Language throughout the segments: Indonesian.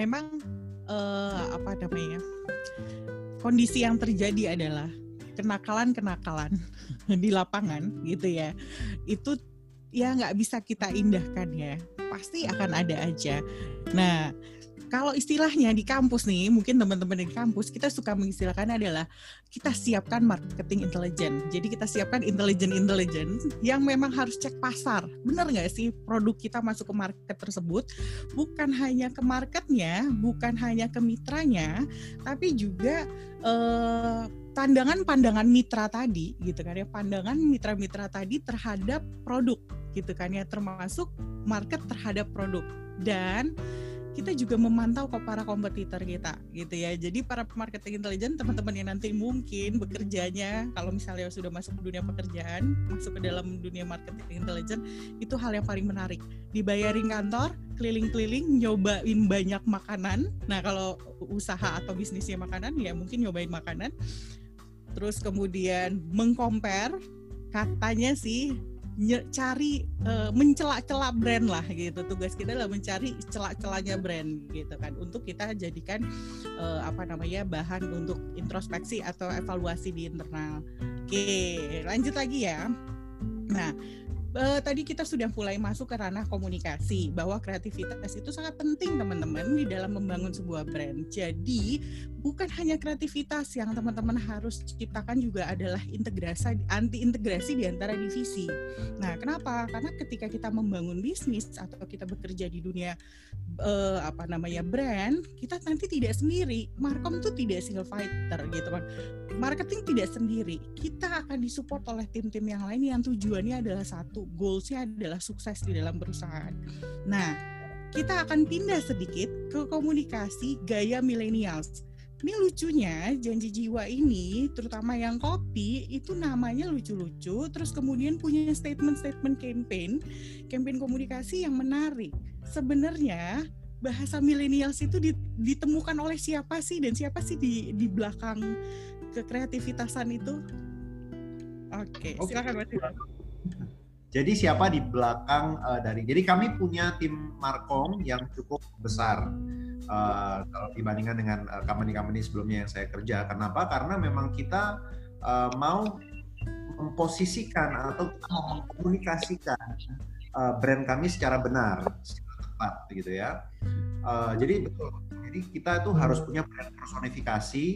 memang uh, apa namanya kondisi yang terjadi adalah kenakalan-kenakalan di lapangan gitu ya. Itu ya nggak bisa kita indahkan ya. Pasti akan ada aja. Nah kalau istilahnya di kampus nih, mungkin teman-teman di kampus kita suka mengistilahkan adalah kita siapkan marketing intelijen. Jadi kita siapkan intelijen intelijen yang memang harus cek pasar. Benar nggak sih produk kita masuk ke market tersebut? Bukan hanya ke marketnya, bukan hanya ke mitranya, tapi juga eh, pandangan-pandangan mitra tadi gitu kan ya pandangan mitra-mitra tadi terhadap produk gitu kan ya termasuk market terhadap produk dan kita juga memantau kok para kompetitor kita gitu ya. Jadi para marketing intelijen teman-teman yang nanti mungkin bekerjanya kalau misalnya sudah masuk ke dunia pekerjaan, masuk ke dalam dunia marketing intelijen itu hal yang paling menarik. Dibayarin kantor, keliling-keliling nyobain banyak makanan. Nah, kalau usaha atau bisnisnya makanan ya mungkin nyobain makanan. Terus kemudian mengcompare katanya sih cari uh, mencela-cela brand lah gitu. Tugas kita adalah mencari celah-celahnya brand gitu kan. Untuk kita jadikan uh, apa namanya bahan untuk introspeksi atau evaluasi di internal. Oke lanjut lagi ya. Nah uh, tadi kita sudah mulai masuk ke ranah komunikasi bahwa kreativitas itu sangat penting teman-teman di dalam membangun sebuah brand. Jadi bukan hanya kreativitas yang teman-teman harus ciptakan juga adalah integrasi anti integrasi di antara divisi. Nah, kenapa? Karena ketika kita membangun bisnis atau kita bekerja di dunia uh, apa namanya brand, kita nanti tidak sendiri. Markom itu tidak single fighter gitu kan. Marketing tidak sendiri. Kita akan disupport oleh tim-tim yang lain yang tujuannya adalah satu satu goalsnya adalah sukses di dalam perusahaan. Nah, kita akan pindah sedikit ke komunikasi gaya millennials. Ini lucunya janji jiwa ini, terutama yang kopi, itu namanya lucu-lucu, terus kemudian punya statement-statement campaign, campaign komunikasi yang menarik. Sebenarnya bahasa millennials itu ditemukan oleh siapa sih dan siapa sih di di belakang kekreativitasan itu? Oke, okay, silakan Mas. Jadi siapa di belakang uh, dari? Jadi kami punya tim markom yang cukup besar uh, kalau dibandingkan dengan uh, company-company sebelumnya yang saya kerja. Kenapa? Karena memang kita uh, mau memposisikan atau mengkomunikasikan uh, brand kami secara benar, secara tepat, gitu ya. Uh, jadi betul. Jadi kita itu harus punya brand personifikasi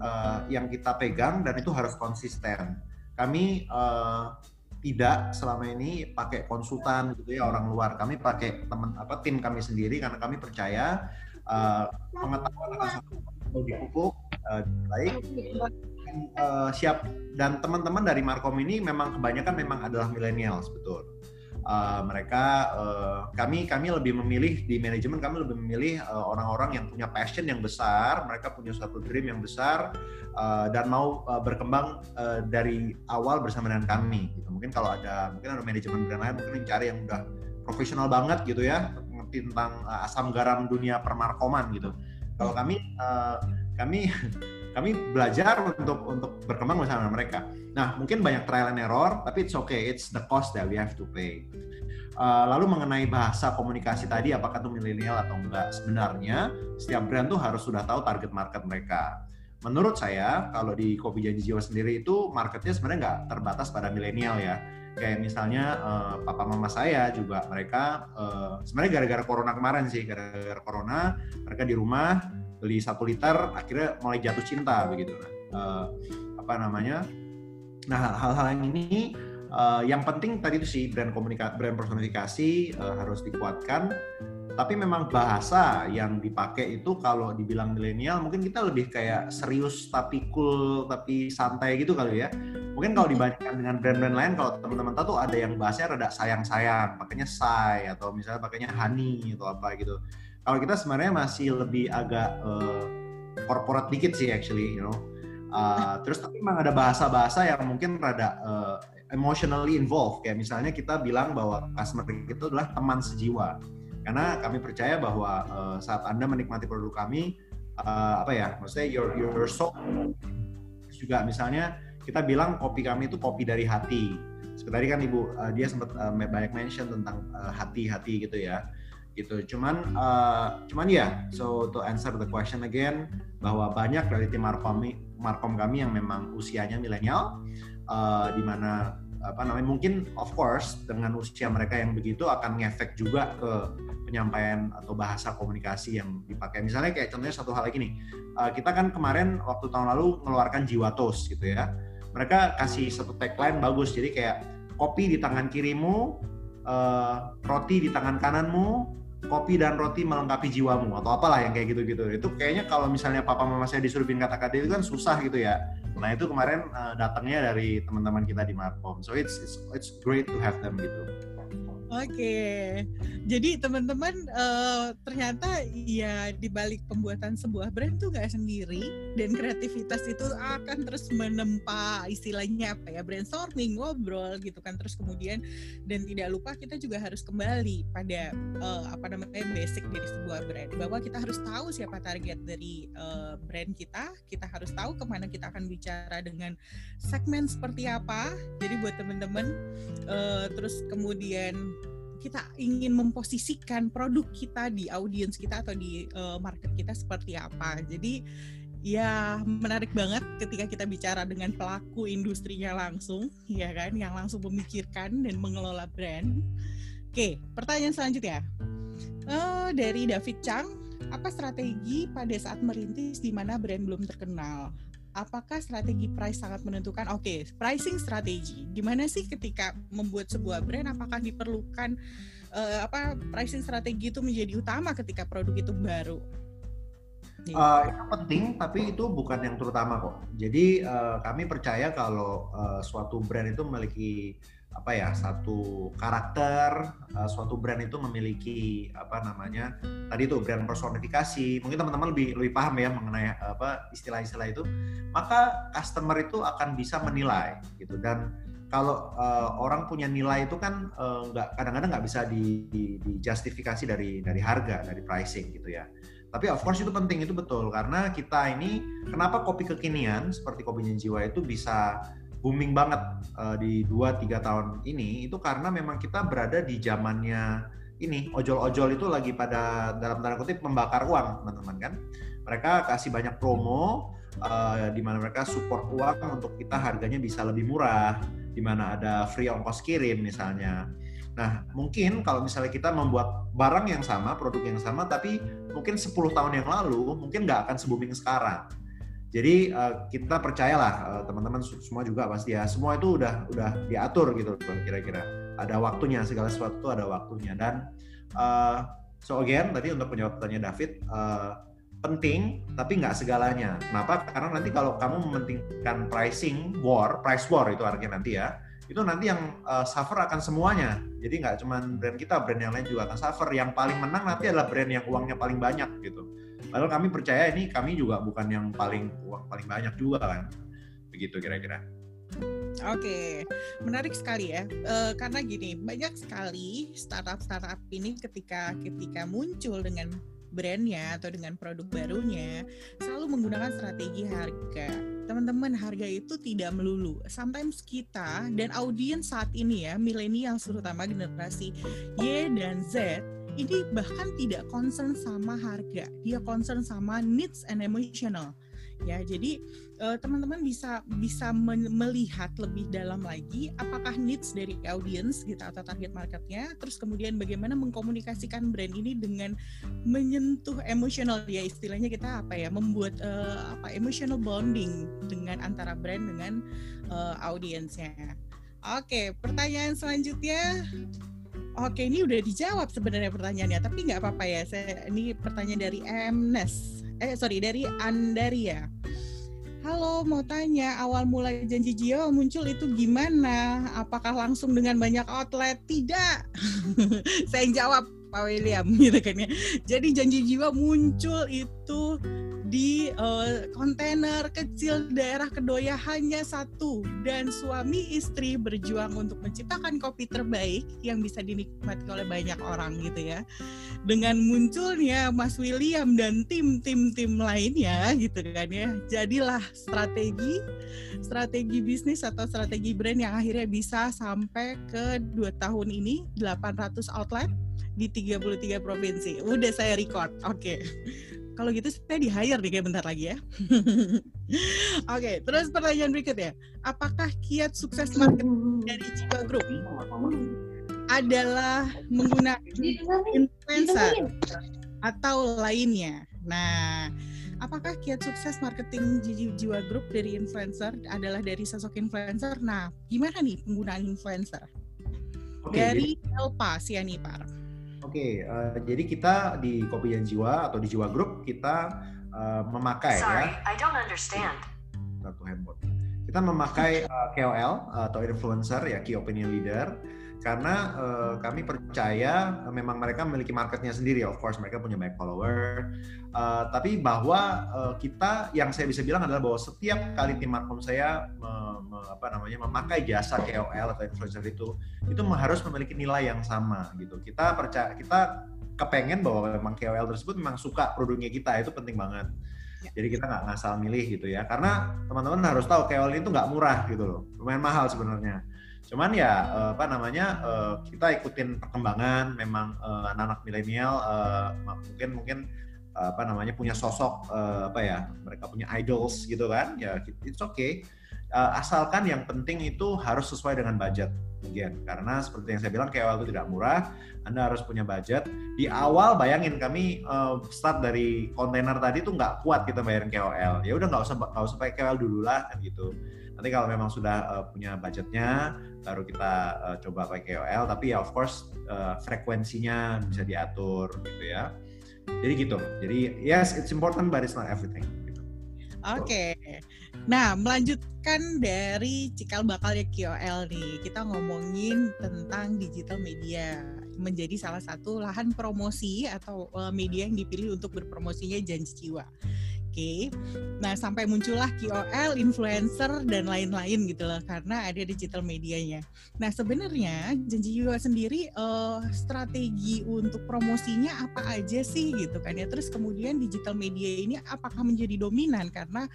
uh, yang kita pegang dan itu harus konsisten. Kami uh, tidak selama ini pakai konsultan gitu ya orang luar. Kami pakai teman apa tim kami sendiri karena kami percaya uh, pengetahuan akan satu dipupuk uh, baik dan, uh, siap dan teman-teman dari Markom ini memang kebanyakan memang adalah millennials betul uh, mereka uh, kami kami lebih memilih di manajemen kami lebih memilih uh, orang-orang yang punya passion yang besar mereka punya suatu dream yang besar uh, dan mau uh, berkembang uh, dari awal bersama dengan kami gitu. Mungkin kalau ada mungkin ada manajemen brand lain mungkin mencari yang udah profesional banget gitu ya ngerti tentang uh, asam garam dunia permarkoman gitu. Kalau kami uh, kami kami belajar untuk untuk berkembang bersama mereka. Nah, mungkin banyak trial and error, tapi it's okay, it's the cost that we have to pay. Uh, lalu mengenai bahasa komunikasi tadi, apakah itu milenial atau enggak? Sebenarnya setiap brand tuh harus sudah tahu target market mereka. Menurut saya, kalau di Kopi Janji Jiwa sendiri itu marketnya sebenarnya nggak terbatas pada milenial ya. Kayak misalnya uh, papa mama saya juga mereka uh, sebenarnya gara-gara corona kemarin sih, gara-gara corona mereka di rumah beli satu liter akhirnya mulai jatuh cinta begitu. Uh, apa namanya? Nah hal-hal yang ini uh, yang penting tadi itu sih brand komunikasi brand personifikasi uh, harus dikuatkan. Tapi memang bahasa yang dipakai itu kalau dibilang milenial mungkin kita lebih kayak serius tapi cool tapi santai gitu kali ya. Mungkin kalau dibandingkan dengan brand-brand lain kalau teman-teman tahu tuh ada yang bahasanya rada sayang-sayang pakainya say atau misalnya pakainya honey atau apa gitu kalau kita sebenarnya masih lebih agak uh, corporate dikit sih actually, you know. Uh, terus tapi memang ada bahasa-bahasa yang mungkin rada uh, emotionally involved. Kayak misalnya kita bilang bahwa customer itu adalah teman sejiwa. Karena kami percaya bahwa uh, saat anda menikmati produk kami, uh, apa ya, maksudnya your your soul juga misalnya kita bilang kopi kami itu kopi dari hati. Seperti tadi kan ibu uh, dia sempat uh, banyak mention tentang hati-hati uh, gitu ya gitu. Cuman uh, cuman ya, yeah, so to answer the question again bahwa banyak dari tim Markom Markom kami yang memang usianya milenial uh, di mana apa namanya mungkin of course dengan usia mereka yang begitu akan ngefek juga ke penyampaian atau bahasa komunikasi yang dipakai. Misalnya kayak contohnya satu hal lagi nih, uh, kita kan kemarin waktu tahun lalu mengeluarkan jiwa tos gitu ya. Mereka kasih satu tagline bagus, jadi kayak kopi di tangan kirimu, uh, roti di tangan kananmu, kopi dan roti melengkapi jiwamu atau apalah yang kayak gitu-gitu. Itu kayaknya kalau misalnya papa mama saya disuruh bikin kata-kata itu kan susah gitu ya. Nah itu kemarin uh, datangnya dari teman-teman kita di Markom. So it's, it's it's great to have them gitu. Oke, jadi teman-teman uh, ternyata ya di balik pembuatan sebuah brand tuh gak sendiri dan kreativitas itu akan terus menempa istilahnya apa ya brainstorming, ngobrol gitu kan. Terus kemudian dan tidak lupa kita juga harus kembali pada uh, apa namanya basic dari sebuah brand. Bahwa kita harus tahu siapa target dari uh, brand kita, kita harus tahu ke mana kita akan bicara dengan segmen seperti apa. Jadi buat teman-teman uh, terus kemudian kita ingin memposisikan produk kita di audiens kita atau di uh, market kita seperti apa. Jadi ya menarik banget ketika kita bicara dengan pelaku industrinya langsung, ya kan, yang langsung memikirkan dan mengelola brand. Oke, pertanyaan selanjutnya uh, dari David Chang, apa strategi pada saat merintis di mana brand belum terkenal? Apakah strategi price sangat menentukan? Oke, okay, pricing strategi. Gimana sih ketika membuat sebuah brand? Apakah diperlukan uh, apa pricing strategi itu menjadi utama ketika produk itu baru? Uh, itu penting, tapi itu bukan yang terutama kok. Jadi uh, kami percaya kalau uh, suatu brand itu memiliki apa ya satu karakter uh, suatu brand itu memiliki apa namanya tadi itu brand personifikasi. Mungkin teman-teman lebih lebih paham ya mengenai apa istilah-istilah itu. Maka customer itu akan bisa menilai gitu. Dan kalau uh, orang punya nilai itu kan uh, nggak kadang-kadang nggak bisa di, di, dijustifikasi dari dari harga dari pricing gitu ya. Tapi of course itu penting itu betul. Karena kita ini kenapa kopi kekinian seperti kopinya jiwa itu bisa booming banget uh, di 2-3 tahun ini itu karena memang kita berada di zamannya ini ojol-ojol itu lagi pada dalam tanda kutip membakar uang teman-teman kan mereka kasih banyak promo uh, di mana mereka support uang untuk kita harganya bisa lebih murah di mana ada free ongkos kirim misalnya Nah, mungkin kalau misalnya kita membuat barang yang sama, produk yang sama, tapi mungkin 10 tahun yang lalu, mungkin nggak akan se-booming sekarang. Jadi uh, kita percayalah uh, teman-teman semua juga pasti ya semua itu udah udah diatur gitu kira-kira ada waktunya segala sesuatu ada waktunya dan uh, so again tadi untuk menjawab pertanyaan David uh, penting tapi nggak segalanya. Kenapa? Karena nanti kalau kamu mementingkan pricing war, price war itu artinya nanti ya itu nanti yang uh, suffer akan semuanya. Jadi nggak cuma brand kita, brand yang lain juga akan suffer. Yang paling menang nanti adalah brand yang uangnya paling banyak gitu. Padahal kami percaya ini kami juga bukan yang paling uang paling banyak juga kan. Begitu kira-kira. Oke, menarik sekali ya. E, karena gini, banyak sekali startup-startup ini ketika ketika muncul dengan brandnya atau dengan produk barunya selalu menggunakan strategi harga. Teman-teman, harga itu tidak melulu. Sometimes kita dan audiens saat ini ya, milenial terutama generasi Y dan Z ini bahkan tidak concern sama harga, dia concern sama needs and emotional. Ya, jadi uh, teman-teman bisa bisa melihat lebih dalam lagi apakah needs dari audience gitu atau target marketnya, terus kemudian bagaimana mengkomunikasikan brand ini dengan menyentuh emosional ya istilahnya kita apa ya membuat uh, apa emotional bonding dengan antara brand dengan uh, audiensnya. Oke, pertanyaan selanjutnya Oke, ini udah dijawab sebenarnya pertanyaannya, tapi nggak apa-apa ya. Saya ini pertanyaan dari Mnes. Eh, sorry, dari Andaria. Halo, mau tanya awal mulai janji jiwa muncul itu gimana? Apakah langsung dengan banyak outlet? Tidak. Saya yang jawab, Pak William, gitu kan ya. Jadi janji jiwa muncul itu di uh, kontainer kecil daerah Kedoya hanya satu dan suami istri berjuang untuk menciptakan kopi terbaik yang bisa dinikmati oleh banyak orang gitu ya. Dengan munculnya Mas William dan tim-tim tim lainnya gitu kan ya. Jadilah strategi strategi bisnis atau strategi brand yang akhirnya bisa sampai ke dua tahun ini 800 outlet di 33 provinsi. Udah saya record. Oke. Okay. Kalau gitu saya di hire nih kayak bentar lagi ya. Oke, okay, terus pertanyaan berikutnya. Apakah kiat sukses marketing dari Jiwa Group adalah menggunakan influencer atau lainnya? Nah, apakah kiat sukses marketing Jiwa Group dari influencer adalah dari sosok influencer? Nah, gimana nih penggunaan influencer? Okay, dari Elpa Sianipar. Oke, okay, uh, eh, jadi kita di Kopi dan Jiwa atau di Jiwa Group kita uh, memakai Sorry, ya. I don't understand. Satu handphone. Kita memakai uh, eh, KOL atau influencer ya, key opinion leader karena uh, kami percaya uh, memang mereka memiliki marketnya sendiri of course mereka punya banyak follower. Uh, tapi bahwa uh, kita yang saya bisa bilang adalah bahwa setiap kali tim markom saya me, me, apa namanya memakai jasa KOL atau influencer itu itu harus memiliki nilai yang sama gitu. Kita percaya kita kepengen bahwa memang KOL tersebut memang suka produknya kita itu penting banget. Ya. jadi kita nggak ngasal milih gitu ya. Karena teman-teman harus tahu KOL itu nggak murah gitu loh. Lumayan mahal sebenarnya Cuman ya uh, apa namanya uh, kita ikutin perkembangan memang uh, anak-anak milenial uh, mungkin mungkin uh, apa namanya punya sosok uh, apa ya mereka punya idols gitu kan ya it's okay. Uh, asalkan yang penting itu harus sesuai dengan budget again karena seperti yang saya bilang KOL itu tidak murah anda harus punya budget. Di awal bayangin kami uh, start dari kontainer tadi tuh nggak kuat kita bayarin KOL ya udah nggak usah nggak usah pakai KOL dulu lah kan gitu. Nanti kalau memang sudah uh, punya budgetnya baru kita uh, coba pakai KOL tapi ya of course uh, frekuensinya bisa diatur gitu ya jadi gitu jadi yes it's important but it's not everything gitu. oke okay. Nah, melanjutkan dari cikal bakalnya KOL nih, kita ngomongin tentang digital media menjadi salah satu lahan promosi atau media yang dipilih untuk berpromosinya janji jiwa. Oke. Nah, sampai muncullah KOL, influencer dan lain-lain gitu loh karena ada digital medianya. Nah, sebenarnya Janji Jiwa sendiri uh, strategi untuk promosinya apa aja sih gitu kan ya. Terus kemudian digital media ini apakah menjadi dominan karena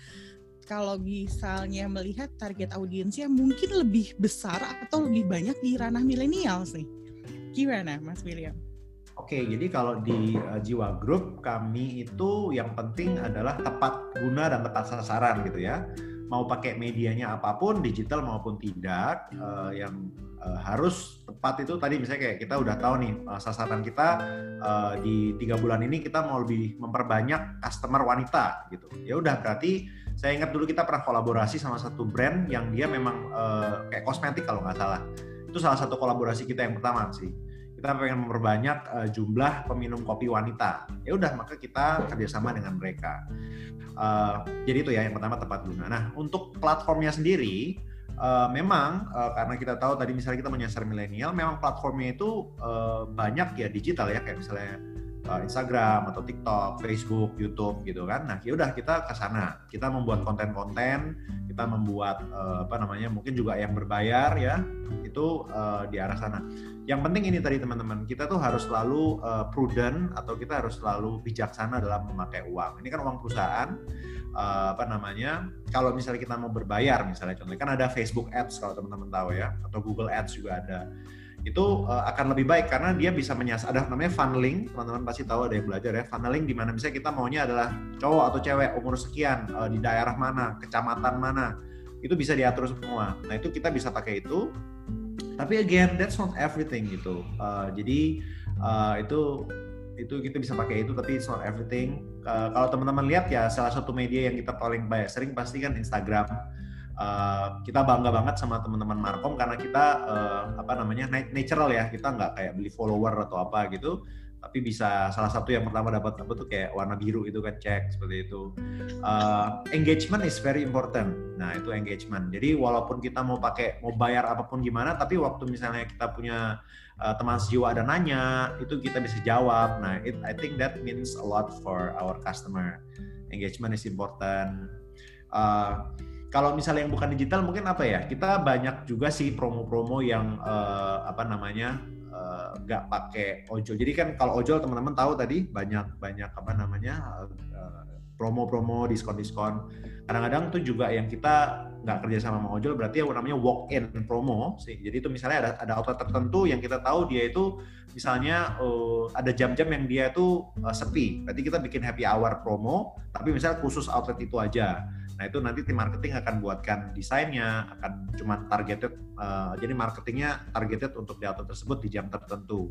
kalau misalnya melihat target audiensnya mungkin lebih besar atau lebih banyak di ranah milenial sih. Gimana Mas William? Oke, jadi kalau di uh, Jiwa Group kami itu yang penting adalah tepat guna dan tepat sasaran gitu ya. Mau pakai medianya apa pun, digital maupun tidak, uh, yang uh, harus tepat itu tadi misalnya kayak kita udah tahu nih uh, sasaran kita uh, di tiga bulan ini kita mau lebih memperbanyak customer wanita gitu. Ya udah berarti saya ingat dulu kita pernah kolaborasi sama satu brand yang dia memang uh, kayak kosmetik kalau nggak salah. Itu salah satu kolaborasi kita yang pertama sih kita pengen memperbanyak uh, jumlah peminum kopi wanita. Ya udah, maka kita kerjasama dengan mereka. Uh, jadi itu ya yang pertama tepat guna. Nah, untuk platformnya sendiri, uh, memang uh, karena kita tahu tadi misalnya kita menyasar milenial, memang platformnya itu uh, banyak ya digital ya, kayak misalnya uh, Instagram atau TikTok, Facebook, YouTube gitu kan. Nah, ya udah kita ke sana. Kita membuat konten-konten, kita membuat uh, apa namanya? mungkin juga yang berbayar ya. Itu uh, di arah sana yang penting ini tadi teman-teman kita tuh harus selalu uh, prudent atau kita harus selalu bijaksana dalam memakai uang ini kan uang perusahaan uh, apa namanya kalau misalnya kita mau berbayar misalnya contohnya kan ada Facebook Ads kalau teman-teman tahu ya atau Google Ads juga ada itu uh, akan lebih baik karena dia bisa menyasar ada namanya funneling teman-teman pasti tahu ada yang belajar ya. Funneling di mana misalnya kita maunya adalah cowok atau cewek umur sekian uh, di daerah mana kecamatan mana itu bisa diatur semua. Nah itu kita bisa pakai itu. Tapi again that's not everything gitu. Uh, jadi uh, itu itu kita bisa pakai itu tapi it's not everything. Uh, kalau teman-teman lihat ya salah satu media yang kita paling banyak sering pasti kan Instagram uh, kita bangga banget sama teman-teman Markom karena kita uh, apa namanya natural ya. Kita nggak kayak beli follower atau apa gitu. Tapi bisa salah satu yang pertama dapat apa tuh kayak warna biru itu kan cek seperti itu. Uh, engagement is very important. Nah itu engagement. Jadi walaupun kita mau pakai mau bayar apa pun gimana tapi waktu misalnya kita punya uh, teman sejiwa ada nanya itu kita bisa jawab. Nah it, I think that means a lot for our customer. Engagement is important. Uh, kalau misalnya yang bukan digital mungkin apa ya kita banyak juga sih promo-promo yang uh, apa namanya nggak uh, pakai ojol. Jadi kan kalau ojol teman-teman tahu tadi banyak banyak apa namanya uh, promo-promo, diskon-diskon. Kadang-kadang tuh juga yang kita nggak kerja sama sama ojol berarti yang namanya walk in promo sih. Jadi itu misalnya ada ada outlet tertentu yang kita tahu dia itu misalnya uh, ada jam-jam yang dia itu uh, sepi. Berarti kita bikin happy hour promo, tapi misalnya khusus outlet itu aja. Nah itu nanti tim marketing akan buatkan desainnya, akan cuma targeted, uh, jadi marketingnya targeted untuk outlet tersebut di jam tertentu.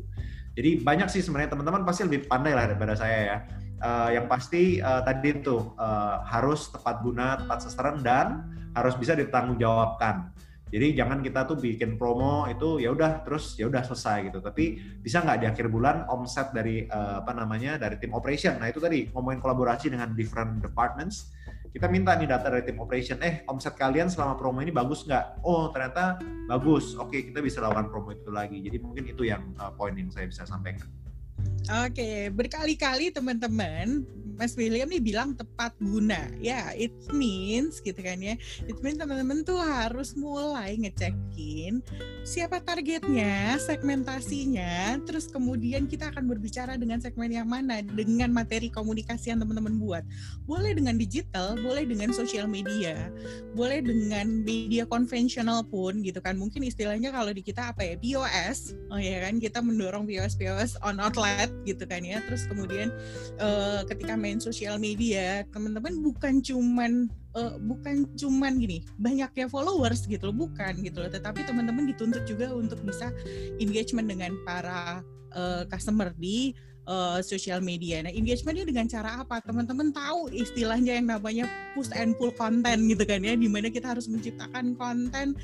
Jadi banyak sih sebenarnya teman-teman pasti lebih pandai lah daripada saya ya. Uh, yang pasti uh, tadi itu uh, harus tepat guna, tepat sasaran dan harus bisa ditanggungjawabkan. Jadi jangan kita tuh bikin promo itu ya udah terus ya udah selesai gitu. Tapi bisa nggak di akhir bulan omset dari apa namanya dari tim operation. Nah itu tadi ngomongin kolaborasi dengan different departments. Kita minta nih data dari tim operation. Eh omset kalian selama promo ini bagus nggak? Oh ternyata bagus. Oke kita bisa lakukan promo itu lagi. Jadi mungkin itu yang uh, poin yang saya bisa sampaikan. Oke, berkali-kali teman-teman Mas William nih bilang tepat guna. Ya, it means gitu kan ya. It means teman-teman tuh harus mulai ngecekin siapa targetnya, segmentasinya, terus kemudian kita akan berbicara dengan segmen yang mana dengan materi komunikasi yang teman-teman buat. Boleh dengan digital, boleh dengan sosial media, boleh dengan media konvensional pun gitu kan. Mungkin istilahnya kalau di kita apa ya? POS. Oh ya kan kita mendorong POS POS on outlet gitu kan ya. Terus kemudian uh, ketika main sosial media teman-teman bukan cuman uh, bukan cuman gini banyaknya followers gitu loh bukan gitu loh tetapi teman-teman dituntut juga untuk bisa engagement dengan para uh, customer di uh, social media. Nah, engagementnya dengan cara apa? Teman-teman tahu istilahnya yang namanya push and pull konten gitu kan ya, di mana kita harus menciptakan konten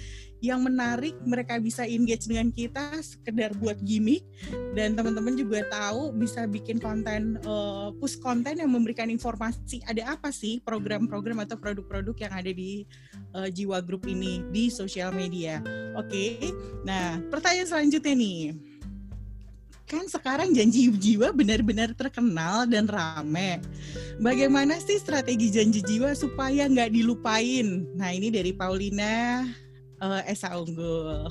yang menarik, mereka bisa engage dengan kita sekedar buat gimmick, dan teman-teman juga tahu bisa bikin konten uh, push konten yang memberikan informasi ada apa sih program-program atau produk-produk yang ada di uh, Jiwa Group ini di sosial media. Oke, okay? nah pertanyaan selanjutnya nih kan sekarang janji jiwa benar-benar terkenal dan rame. Bagaimana sih strategi janji jiwa supaya nggak dilupain? Nah ini dari Paulina uh, Esa Unggul.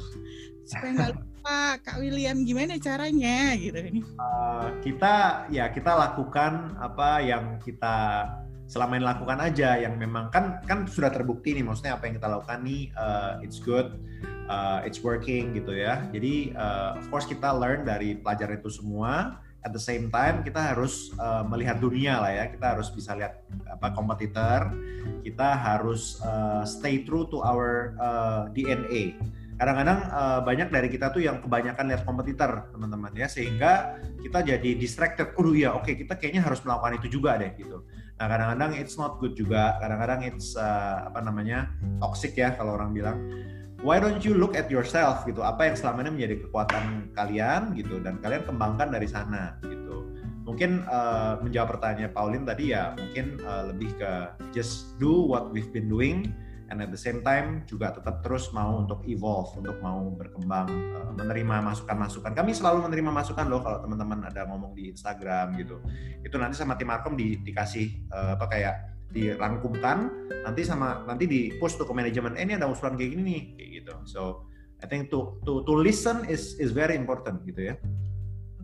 Supaya nggak lupa, Kak William gimana caranya? Gitu ini? Uh, kita ya kita lakukan apa yang kita selama ini lakukan aja yang memang kan kan sudah terbukti nih maksudnya apa yang kita lakukan nih uh, it's good uh, it's working gitu ya. Jadi uh, of course kita learn dari pelajaran itu semua. At the same time kita harus uh, melihat dunia lah ya. Kita harus bisa lihat apa kompetitor. Kita harus uh, stay true to our uh, DNA kadang-kadang uh, banyak dari kita tuh yang kebanyakan lihat kompetitor teman-teman ya sehingga kita jadi distracted. Oh ya oke okay, kita kayaknya harus melakukan itu juga deh gitu. Nah kadang-kadang it's not good juga, kadang-kadang it's uh, apa namanya toxic ya kalau orang bilang. Why don't you look at yourself gitu? Apa yang selama ini menjadi kekuatan kalian gitu dan kalian kembangkan dari sana gitu. Mungkin uh, menjawab pertanyaan Pauline tadi ya mungkin uh, lebih ke just do what we've been doing and at the same time juga tetap terus mau untuk evolve, untuk mau berkembang, uh, menerima masukan-masukan. Kami selalu menerima masukan loh kalau teman-teman ada ngomong di Instagram gitu. Itu nanti sama tim Markom di, dikasih uh, apa kayak dirangkumkan, nanti sama nanti di post tuh ke manajemen, eh ini ada usulan kayak gini nih, kayak gitu. So I think to to to listen is is very important gitu ya.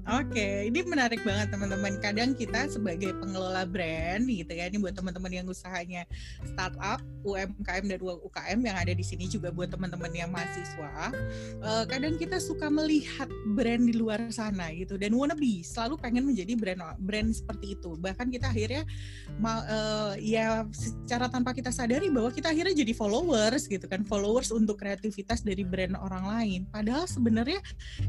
Oke, ini menarik banget teman-teman. Kadang kita sebagai pengelola brand gitu ya, ini buat teman-teman yang usahanya startup, UMKM dan UKM yang ada di sini juga buat teman-teman yang mahasiswa. Uh, kadang kita suka melihat brand di luar sana gitu dan wanna be selalu pengen menjadi brand brand seperti itu. Bahkan kita akhirnya uh, ya secara tanpa kita sadari bahwa kita akhirnya jadi followers gitu kan, followers untuk kreativitas dari brand orang lain. Padahal sebenarnya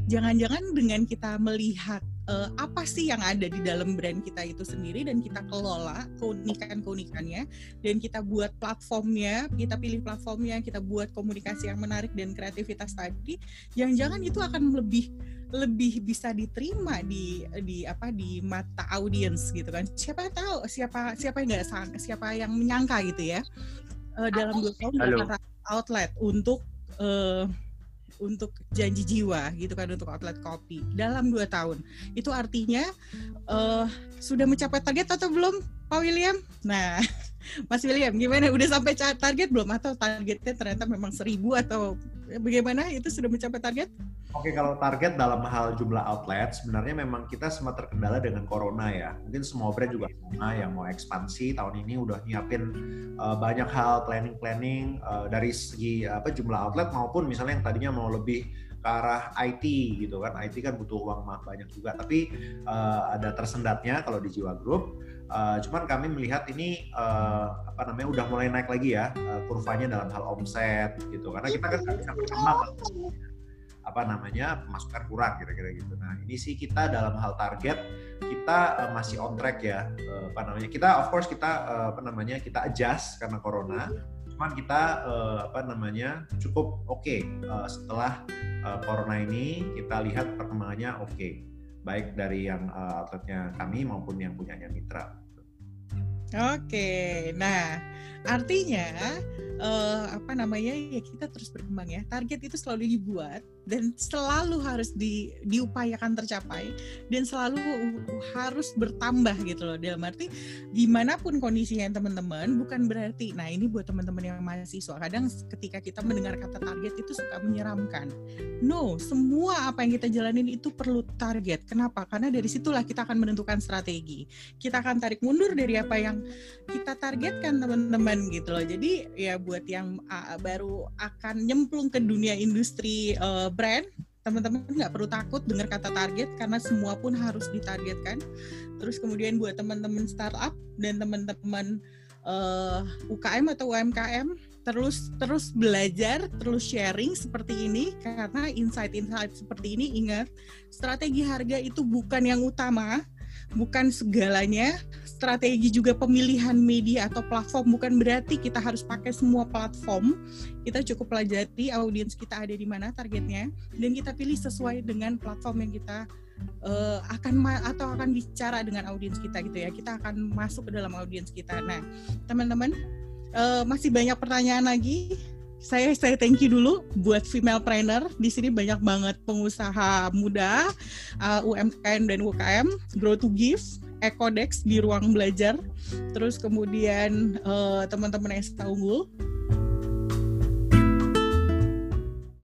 jangan-jangan dengan kita melihat melihat uh, apa sih yang ada di dalam brand kita itu sendiri dan kita kelola keunikan-keunikannya dan kita buat platformnya, kita pilih platformnya, kita buat komunikasi yang menarik dan kreativitas tadi, jangan-jangan itu akan lebih lebih bisa diterima di di apa di mata audiens gitu kan. Siapa tahu siapa siapa yang nggak siapa yang menyangka gitu ya uh, dalam dua tahun outlet untuk uh, untuk janji jiwa gitu kan untuk outlet kopi dalam dua tahun. Itu artinya uh, sudah mencapai target atau belum, Pak William? Nah, Mas William, gimana? Udah sampai target belum atau targetnya ternyata memang seribu atau bagaimana? Itu sudah mencapai target? Oke, kalau target dalam hal jumlah outlet, sebenarnya memang kita sempat terkendala dengan corona ya. Mungkin semua brand juga sama yang mau ekspansi tahun ini udah nyiapin uh, banyak hal planning-planning uh, dari segi apa jumlah outlet maupun misalnya yang tadinya mau lebih ke arah IT gitu kan. IT kan butuh uang banyak juga, tapi uh, ada tersendatnya kalau di Jiwa Group. Uh, cuman kami melihat ini uh, apa namanya udah mulai naik lagi ya uh, kurvanya dalam hal omset gitu karena kita kan bisa berkembang apa namanya pemasukan kurang kira-kira gitu. Nah ini sih kita dalam hal target kita uh, masih on track ya uh, apa namanya kita of course kita uh, apa namanya kita adjust karena corona cuman kita uh, apa namanya cukup oke okay, uh, setelah uh, corona ini kita lihat perkembangannya oke okay. baik dari yang uh, outletnya kami maupun yang punyanya mitra. Oke, nah artinya uh, apa namanya ya kita terus berkembang ya. Target itu selalu dibuat dan selalu harus di, diupayakan tercapai dan selalu harus bertambah gitu loh. Dalam arti di mana pun kondisinya teman-teman bukan berarti nah ini buat teman-teman yang mahasiswa. Kadang ketika kita mendengar kata target itu suka menyeramkan. No semua apa yang kita jalanin itu perlu target. Kenapa? Karena dari situlah kita akan menentukan strategi. Kita akan tarik mundur dari apa yang kita targetkan teman-teman gitu loh. Jadi ya buat yang baru akan nyemplung ke dunia industri uh, brand teman-teman nggak perlu takut dengar kata target karena semua pun harus ditargetkan. Terus kemudian buat teman-teman startup dan teman-teman uh, eh, UKM atau UMKM terus terus belajar, terus sharing seperti ini karena insight-insight seperti ini ingat strategi harga itu bukan yang utama, bukan segalanya strategi juga pemilihan media atau platform bukan berarti kita harus pakai semua platform. Kita cukup pelajari audiens kita ada di mana targetnya dan kita pilih sesuai dengan platform yang kita uh, akan atau akan bicara dengan audiens kita gitu ya. Kita akan masuk ke dalam audiens kita. Nah, teman-teman uh, masih banyak pertanyaan lagi saya saya thank you dulu buat female trainer. Di sini banyak banget pengusaha muda uh, UMKM dan UKM grow to give Ekodex di ruang belajar. Terus kemudian uh, teman-teman yang unggul